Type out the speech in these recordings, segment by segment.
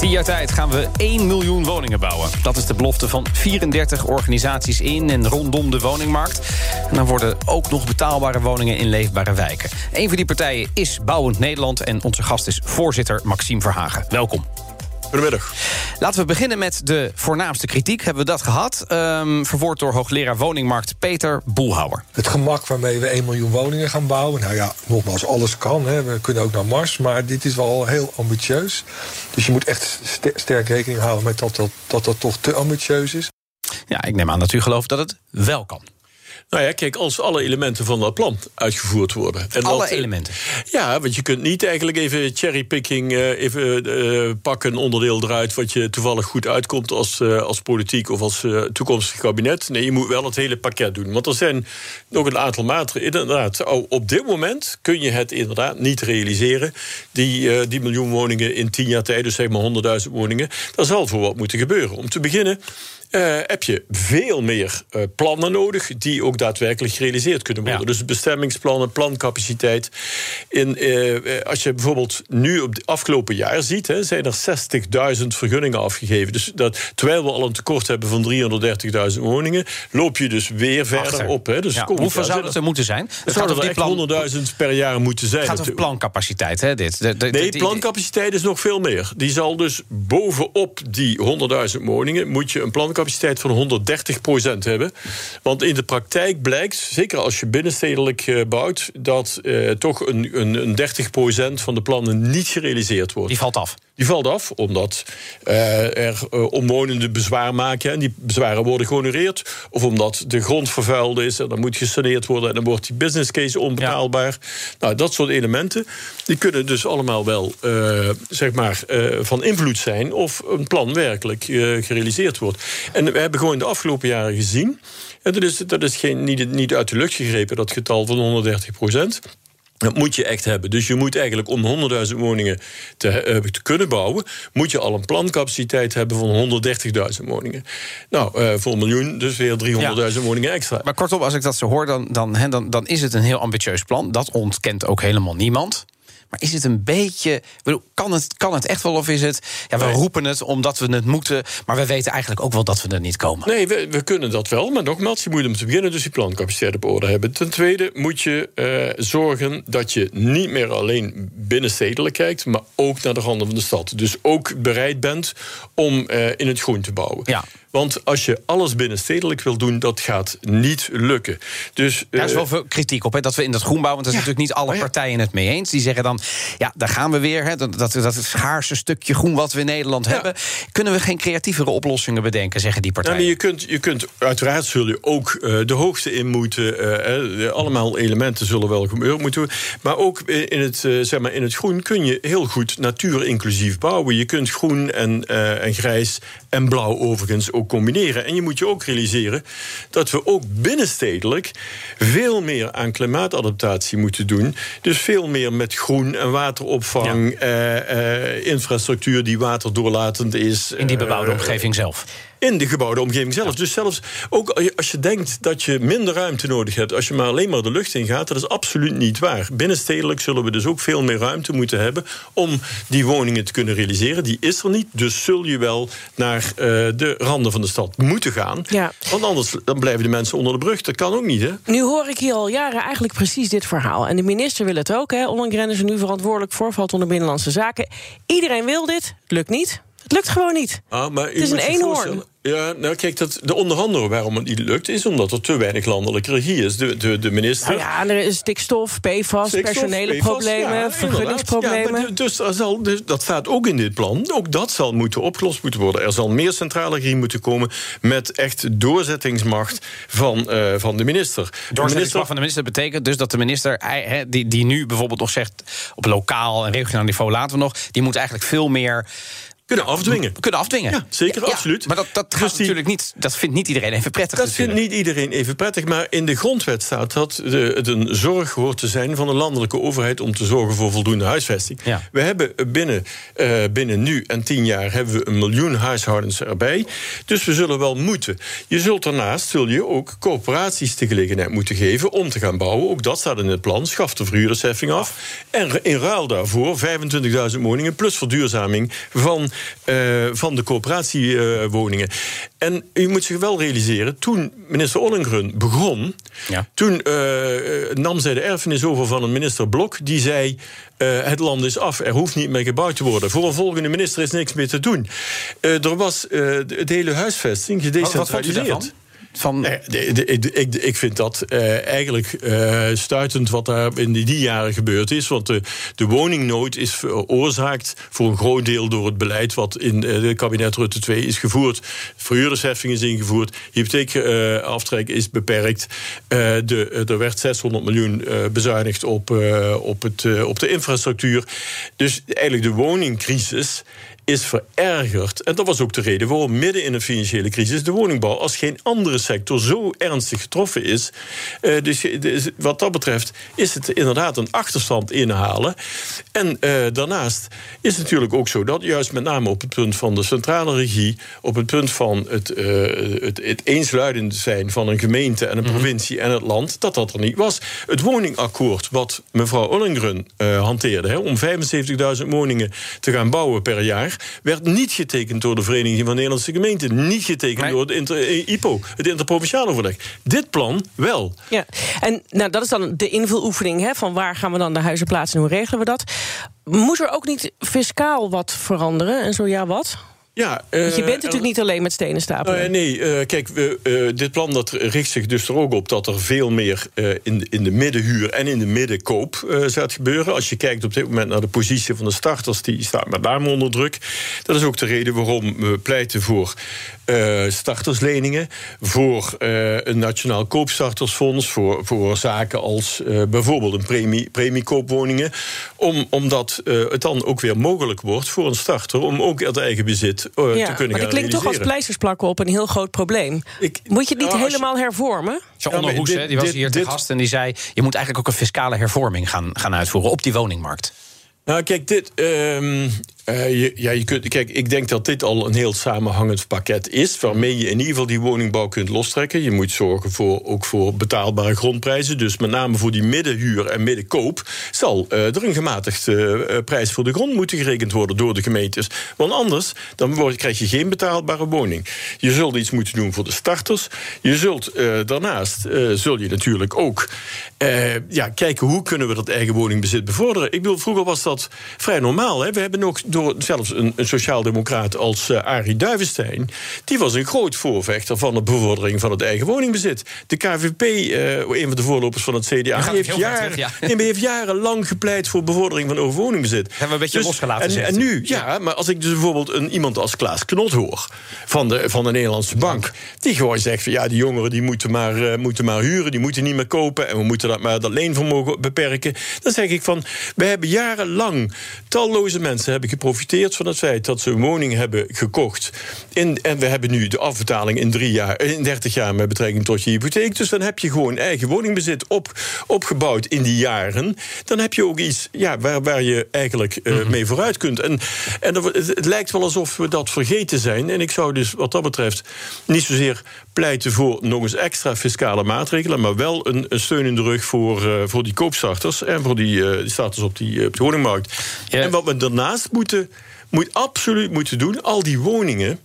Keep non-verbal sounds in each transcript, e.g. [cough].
Tien jaar tijd gaan we 1 miljoen woningen bouwen. Dat is de belofte van 34 organisaties in en rondom de woningmarkt. En dan worden ook nog betaalbare woningen in leefbare wijken. Een van die partijen is Bouwend Nederland... en onze gast is voorzitter Maxime Verhagen. Welkom. Goedemiddag. Laten we beginnen met de voornaamste kritiek. Hebben we dat gehad? Um, verwoord door hoogleraar woningmarkt Peter Boelhouwer. Het gemak waarmee we 1 miljoen woningen gaan bouwen. Nou ja, nogmaals, alles kan. Hè. We kunnen ook naar Mars. Maar dit is wel heel ambitieus. Dus je moet echt sterk rekening houden met dat dat, dat dat toch te ambitieus is. Ja, ik neem aan dat u gelooft dat het wel kan. Nou ja, kijk, als alle elementen van dat plan uitgevoerd worden. En alle dat, elementen? Ja, want je kunt niet eigenlijk even cherrypicking... Uh, even uh, pakken een onderdeel eruit... wat je toevallig goed uitkomt als, uh, als politiek of als toekomstig kabinet. Nee, je moet wel het hele pakket doen. Want er zijn nog een aantal maatregelen. Inderdaad, oh, op dit moment kun je het inderdaad niet realiseren. Die, die miljoen woningen in tien jaar tijd, dus zeg maar 100.000 woningen. Daar zal voor wat moeten gebeuren. Om te beginnen uh, heb je veel meer uh, plannen nodig die ook daadwerkelijk gerealiseerd kunnen worden. Dus bestemmingsplannen, plancapaciteit. In, uh, als je bijvoorbeeld nu op het afgelopen jaar ziet, hè, zijn er 60.000 vergunningen afgegeven. Dus dat, terwijl we al een tekort hebben van 330.000 woningen, loop je dus weer verder op. Hè. Dus ja, hoeveel zou dat er moeten zijn? Het zouden er plan... 100.000 per jaar moeten zijn. Het gaat over plancapaciteit, hè? Dit. De, de, nee, plancapaciteit is nog veel meer. Die zal dus bovenop die 100.000 woningen moet je een plancapaciteit capaciteit van 130% hebben. Want in de praktijk blijkt, zeker als je binnenstedelijk uh, bouwt, dat uh, toch een, een, een 30% van de plannen niet gerealiseerd wordt. Die valt af. Die valt af omdat uh, er omwonenden bezwaar maken en die bezwaren worden gehonoreerd. Of omdat de grond vervuild is en dan moet gesaneerd worden en dan wordt die business case onbetaalbaar. Nou, dat soort elementen die kunnen dus allemaal wel zeg maar, van invloed zijn of een plan werkelijk gerealiseerd wordt. En we hebben gewoon de afgelopen jaren gezien. En dat is, dat is geen, niet, niet uit de lucht gegrepen, dat getal van 130 procent. Dat moet je echt hebben. Dus je moet eigenlijk om 100.000 woningen te, uh, te, kunnen bouwen, moet je al een plancapaciteit hebben van 130.000 woningen. Nou, uh, voor een miljoen, dus weer 300.000 woningen extra. Maar kortom, als ik dat zo hoor, dan, dan, dan, dan is het een heel ambitieus plan. Dat ontkent ook helemaal niemand. Maar is het een beetje. Kan het, kan het echt wel of is het. Ja, we roepen het omdat we het moeten. Maar we weten eigenlijk ook wel dat we er niet komen. Nee, we, we kunnen dat wel. Maar nogmaals, je moet om te beginnen dus die plancapaciteit op orde hebben. Ten tweede moet je uh, zorgen dat je niet meer alleen binnenstedelijk kijkt. maar ook naar de randen van de stad. Dus ook bereid bent om uh, in het groen te bouwen. Ja. Want als je alles binnenstedelijk wil doen, dat gaat niet lukken. Dus, er is wel veel kritiek op, hè, dat we in dat groenbouw... want dat is natuurlijk niet alle partijen het mee eens. Die zeggen dan, ja, daar gaan we weer. Hè, dat, dat, dat het schaarse stukje groen wat we in Nederland hebben... kunnen we geen creatievere oplossingen bedenken, zeggen die partijen. Ja, je, kunt, je kunt, uiteraard zul je ook uh, de hoogte in moeten. Uh, allemaal elementen zullen wel gebeuren moeten. Maar ook in het, uh, zeg maar, in het groen kun je heel goed natuurinclusief bouwen. Je kunt groen en, en grijs en blauw overigens ook combineren. En je moet je ook realiseren dat we ook binnenstedelijk veel meer aan klimaatadaptatie moeten doen. Dus veel meer met groen en wateropvang, eh, eh, infrastructuur die waterdoorlatend is. In die bebouwde eh, omgeving zelf in de gebouwde omgeving zelf. Dus zelfs ook als je denkt dat je minder ruimte nodig hebt, als je maar alleen maar de lucht in gaat, dat is absoluut niet waar. Binnenstedelijk zullen we dus ook veel meer ruimte moeten hebben om die woningen te kunnen realiseren. Die is er niet, dus zul je wel naar uh, de randen van de stad moeten gaan. Ja. Want anders dan blijven de mensen onder de brug. Dat kan ook niet, hè? Nu hoor ik hier al jaren eigenlijk precies dit verhaal. En de minister wil het ook, hè? Ollengren is er nu verantwoordelijk voor, valt onder Binnenlandse Zaken. Iedereen wil dit, het lukt niet. Het lukt gewoon niet. Ah, maar het is een eenhoorn. Ja, nou kijk, dat, de onderhandelen waarom het niet lukt... is omdat er te weinig landelijke regie is. De, de, de minister... Nou ja, er is stikstof, PFAS, personele problemen, ja, vergunningsproblemen. Ja, dus, zal, dus dat staat ook in dit plan. Ook dat zal moeten opgelost moeten worden. Er zal meer centrale regie moeten komen... met echt doorzettingsmacht van, uh, van de minister. Doorzettingsmacht van de minister betekent dus dat de minister... die, die nu bijvoorbeeld nog zegt op lokaal en regionaal niveau laten we nog... die moet eigenlijk veel meer kunnen afdwingen. Kunnen afdwingen. Ja, zeker, absoluut. Maar dat, dat, Dus gaat die- natuurlijk niet, dat vindt niet iedereen even prettig. Dat vindt natuurlijk. niet iedereen even prettig, maar in de grondwet staat dat de, het een zorg hoort te zijn van de landelijke overheid om te zorgen voor voldoende huisvesting. Ja. We hebben binnen, eh, binnen nu en tien jaar hebben we een miljoen huishoudens erbij. Dus we zullen wel moeten. Je zult daarnaast zul je ook coöperaties de gelegenheid moeten geven om te gaan bouwen. Ook dat staat in het plan. Schaf de verhuurdersheffing af. En in ruil daarvoor 25.000 woningen plus verduurzaming van, eh, van de coöperatiewoningen. en u moet zich wel realiseren, toen minister Ollengren begon, Ja. toen eh, eh, nam zij de erfenis over van een minister Blok. Die zei: Het land is af, er hoeft niet meer gebouwd te worden. Voor een volgende minister is niks meer te doen. Er was de, de hele huisvesting Wat, wat Van, Nee, ik, ik vind dat eh, eigenlijk eh, stuitend wat daar in die, jaren gebeurd is. Want de, de woningnood is veroorzaakt voor een groot deel door het beleid wat in eh, het kabinet Rutte 2 is gevoerd. Verhuurdersheffing is ingevoerd, hypotheekaftrek is beperkt. Eh, de, er werd 600 miljoen eh, bezuinigd op, eh, op, het, eh, op de infrastructuur. Dus eigenlijk de woningcrisis is verergerd. En dat was ook de reden waarom midden in een financiële crisis de woningbouw als geen andere sector zo ernstig getroffen is. Eh, dus, dus wat dat betreft is het inderdaad een achterstand inhalen. En eh, daarnaast is het natuurlijk ook zo dat juist met name op het punt van de centrale regie, op het punt van het, eh, het, het eensluidend zijn van een gemeente en een provincie en het land, dat dat er niet was. Het woningakkoord wat mevrouw Ollengren eh, hanteerde, hè, om 75.000 woningen te gaan bouwen per jaar, werd niet getekend door de Vereniging van Nederlandse Gemeenten, niet getekend Nee. door het inter, eh, IPO, het interprovinciaal overleg. Dit plan wel. Ja, en nou, dat is dan de invuloefening hè, van waar gaan we dan de huizen plaatsen en hoe regelen we dat. Moet er ook niet fiscaal wat veranderen en zo ja wat? Ja, Want je eh, bent natuurlijk niet alleen met stenen stapelen. Eh, nee, eh, kijk, we, eh, dit plan dat richt zich dus er ook op dat er veel meer eh, in, de- in de middenhuur en in de middenkoop eh gaat gebeuren. Als je kijkt op dit moment naar de positie van de starters, die staat met name onder druk. Dat is ook de reden waarom we pleiten voor eh, startersleningen, voor eh, een nationaal koopstartersfonds, voor, voor zaken als eh, bijvoorbeeld een premie, premiekoopwoningen. Om, omdat eh, het dan ook weer mogelijk wordt voor een starter om ook uit eigen bezit eh, te kunnen ja, gaan maar dat klinkt toch als pleisters plakken op een heel groot probleem. Ik- Moet je het niet Nou, helemaal hervormen? Maar Hoes, die was dit- hier te gast en die zei... je moet eigenlijk ook een fiscale hervorming gaan, gaan uitvoeren op die woningmarkt. Nou, kijk, dit. ehm, eh, ja, je kunt, kijk, ik denk dat dit al een heel samenhangend pakket is. Waarmee je in ieder geval die woningbouw kunt lostrekken. Je moet zorgen voor, ook voor betaalbare grondprijzen. Dus met name voor die middenhuur en middenkoop. zal eh, er een gematigde eh, prijs voor de grond moeten gerekend worden door de gemeentes. Want anders dan krijg je geen betaalbare woning. Je zult iets moeten doen voor de starters. Je zult daarnaast zul je natuurlijk ook ja, kijken hoe kunnen we dat eigen woningbezit bevorderen. Ik bedoel, vroeger was dat vrij normaal. Hè? We hebben ook door zelfs een, een sociaaldemocraat als eh Arie Duivenstein. Die was een groot voorvechter van de bevordering van het eigen woningbezit. De KVP, eh, een van de voorlopers van het CDA, heeft, jaren, terug, ja. nee, heeft jarenlang gepleit voor bevordering van overwoningbezit. Hebben we een beetje losgelaten, En, en nu, ja, maar als ik dus bijvoorbeeld een, iemand als Klaas Knot hoor van de, van de Nederlandse bank, die gewoon zegt van ja, die jongeren die moeten maar, eh, moeten maar huren, die moeten niet meer kopen en we moeten dat maar dat leenvermogen beperken. Dan zeg ik van, we hebben jarenlang talloze mensen hebben geprofiteerd van het feit dat ze een woning hebben gekocht. In, en we hebben nu de afbetaling in, drie jaar, in 30 jaar met betrekking tot je hypotheek. Dus dan heb je gewoon eigen woningbezit op, opgebouwd in die jaren. Dan heb je ook iets ja, waar, waar je eigenlijk eh, mee vooruit kunt. En, en het, lijkt wel alsof we dat vergeten zijn. En ik zou dus wat dat betreft niet zozeer pleiten voor nog eens extra fiscale maatregelen, maar wel een, een steun in de rug voor, eh, voor die koopstarters en voor die, eh, die starters op die, eh, op de woningmarkt. Ja. En wat we daarnaast moeten, moet absoluut moeten doen, al die woningen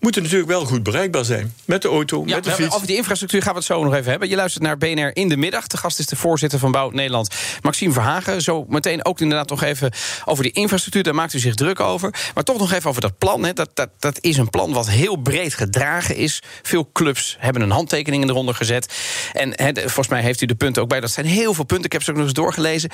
moeten natuurlijk wel goed bereikbaar zijn. Met de auto, Ja, met de fiets. over die infrastructuur gaan we het zo nog even hebben. Je luistert naar BNR in de middag. De gast is de voorzitter van Bouw Nederland, Maxime Verhagen. Zo meteen ook inderdaad nog even over die infrastructuur. Daar maakt u zich druk over. Maar toch nog even over dat plan. Hè. Dat, dat, dat is een plan wat heel breed gedragen is. Veel clubs hebben een handtekening eronder gezet. En hè, volgens mij heeft u de punten ook bij. Dat zijn heel veel punten. Ik heb ze ook nog eens doorgelezen.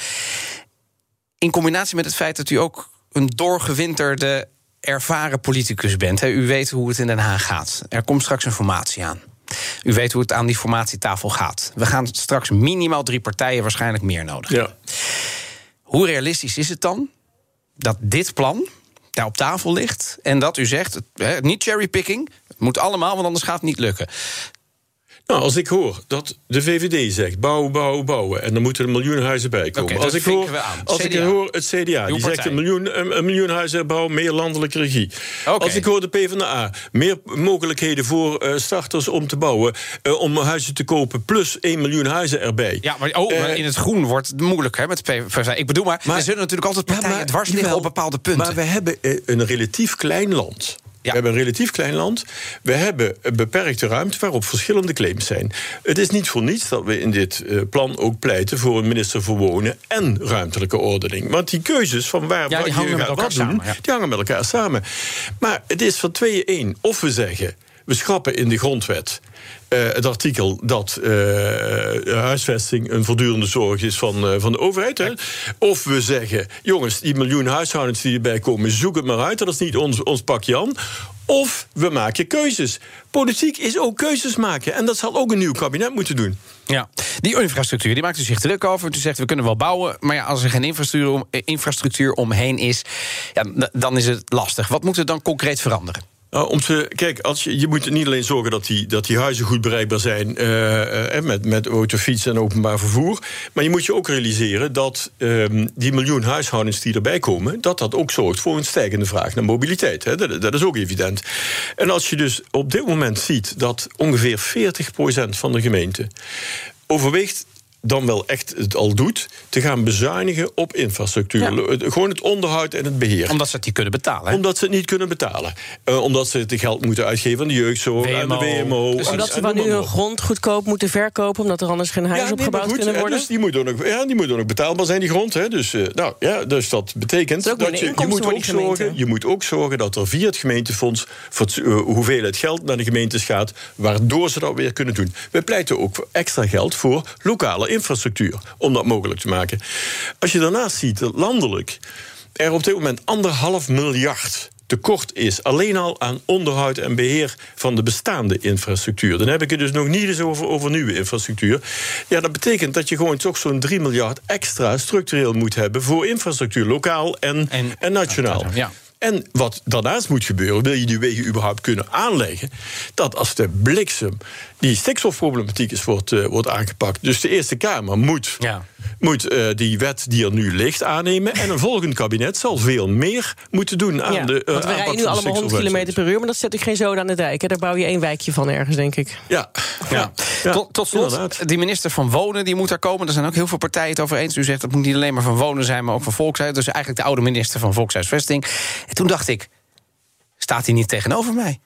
In combinatie met het feit dat u ook een doorgewinterde ervaren politicus bent. Hè. U weet hoe het in Den Haag gaat. Er komt straks een formatie aan. U weet hoe het aan die formatietafel gaat. We gaan straks minimaal drie partijen, waarschijnlijk meer nodig. Ja. Hoe realistisch is het dan dat dit plan, daar op tafel ligt. En dat u zegt, niet cherrypicking. Het moet allemaal, want anders gaat het niet lukken. Nou, als ik hoor dat de VVD zegt bouwen, bouwen, bouwen... en dan moeten er miljoen huizen bij komen. Als ik hoor. Als ik hoor het CDA, Uw die zegt een miljoen, een, een miljoen huizen bouwen... meer landelijke regie. Als ik hoor de PvdA, meer mogelijkheden voor eh, starters om te bouwen... eh, om huizen te kopen, plus 1 miljoen huizen erbij. Ja, maar oh, Eh, in het groen wordt het moeilijk hè, met de PvdA. Ik bedoel maar, Maar- er zullen natuurlijk altijd partijen Ja, maar- dwars liggen op bepaalde punten. Maar we hebben een relatief klein land. We hebben een relatief klein land. We hebben een beperkte ruimte waarop verschillende claims zijn. Het is niet voor niets dat we in dit eh, plan ook pleiten voor een minister voor Wonen en ruimtelijke ordening. Want die keuzes van waar Ja, die hangen met gaat elkaar wat doen, ja. die hangen met elkaar samen. Maar het is van tweeën één. Of we zeggen, we schrappen in de grondwet eh, het artikel dat eh, huisvesting een voortdurende zorg is van, eh, van de overheid. Hè? Of we zeggen, jongens, die miljoen huishoudens die erbij komen, zoek het maar uit. Dat is niet ons, ons pakje aan. Of we maken keuzes. Politiek is ook keuzes maken. En dat zal ook een nieuw kabinet moeten doen. Ja, die infrastructuur, die maakt u zich druk over. U zegt, we kunnen wel bouwen, maar ja, als er geen infrastructuur, om, infrastructuur omheen is... Ja, dan is het lastig. Wat moet er dan concreet veranderen? Nou, om te, kijk, als je, je moet niet alleen zorgen dat die, dat die huizen goed bereikbaar zijn eh, eh, met, met auto, fiets en openbaar vervoer. Maar je moet je ook realiseren dat ehm, die miljoen huishoudens die erbij komen, dat dat ook zorgt voor een stijgende vraag naar mobiliteit. Hè. Dat, dat is ook evident. En als je dus op dit moment ziet dat ongeveer 40% van de gemeente overweegt dan wel echt het al doet, te gaan bezuinigen op infrastructuur. Ja. Gewoon het onderhoud en het beheer Omdat ze het niet kunnen betalen. hè? omdat ze het niet kunnen betalen. Eh, omdat ze het geld moeten uitgeven aan de jeugdzorg, aan de WMO. Dus Omdat ze van nu hun grond goedkoop moeten verkopen... omdat er anders geen huizen Ja, opgebouwd goed, kunnen worden. Dus die moet, ook nog, ja, die moet ook nog betaalbaar zijn, die grond. Hè. Dus, eh, nou, ja, dus dat betekent Dat ook dat je, je, moet ook zorgen, je moet ook zorgen dat er via het gemeentefonds... voor het, eh, hoeveelheid geld naar de gemeentes gaat... waardoor ze dat weer kunnen doen. Wij pleiten ook voor extra geld voor lokale infrastructuur... om dat mogelijk te maken. Als je daarnaast ziet dat landelijk er op dit moment anderhalf miljard tekort is. Alleen al aan onderhoud en beheer van de bestaande infrastructuur. Dan heb ik het dus nog niet eens over, over nieuwe infrastructuur. Ja, dat betekent dat je gewoon toch zo'n 3 miljard extra structureel moet hebben voor infrastructuur, lokaal en, En- en, nationaal. Ja. En wat daarnaast moet gebeuren, wil je die wegen überhaupt kunnen aanleggen, dat als de bliksem die stikstofproblematiek is wordt, eh, wordt aangepakt. Dus de Eerste Kamer moet, Ja. moet eh, die wet die er nu ligt aannemen. En een volgend kabinet zal veel meer moeten doen aan Ja, de. eh, want we rijden nu allemaal 100 km per uur... maar dat zet ik geen zoden aan de dijk. Hè. Daar bouw je één wijkje van ergens, denk ik. Ja, ja. ja, tot, tot slot, inderdaad. die minister van Wonen die moet er komen. Er zijn ook heel veel partijen het over eens. U zegt dat moet niet alleen maar van wonen zijn, maar ook van volkshuis. Dus eigenlijk de oude minister van Volkshuisvesting. En toen dacht ik, staat hij niet tegenover mij?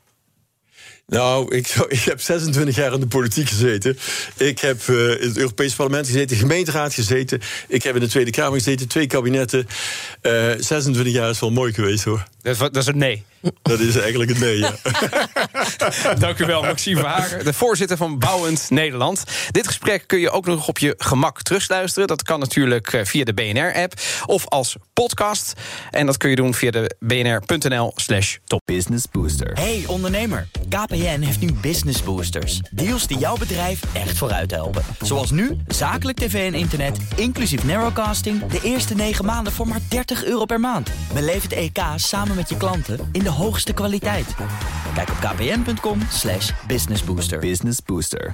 Nou, ik, [laughs] ik heb 26 jaar in de politiek gezeten. Ik heb eh, in het Europees Parlement gezeten, gemeenteraad gezeten. Ik heb in de Tweede Kamer gezeten, twee kabinetten. Eh 26 jaar is wel mooi geweest hoor. Dat is, dat is een nee. Dat is eigenlijk het nee, ja. [laughs] Dank u wel, Maxime Verhagen, de voorzitter van Bouwend Nederland. Dit gesprek kun je ook nog op je gemak terugluisteren. Dat kan natuurlijk eh, via de BNR-app of als podcast. En dat kun je doen via de bnr.nl slash top. Business Booster. Hey ondernemer, KPN heeft nu Business Boosters. Deals die jouw bedrijf echt vooruit helpen. Zoals nu, zakelijk tv en internet, inclusief narrowcasting... de eerste 9 maanden voor maar 30 euro per maand. Beleef het EK samen met je klanten in de hoogste kwaliteit. Kijk op kpn.com slash businessbooster. Business Booster.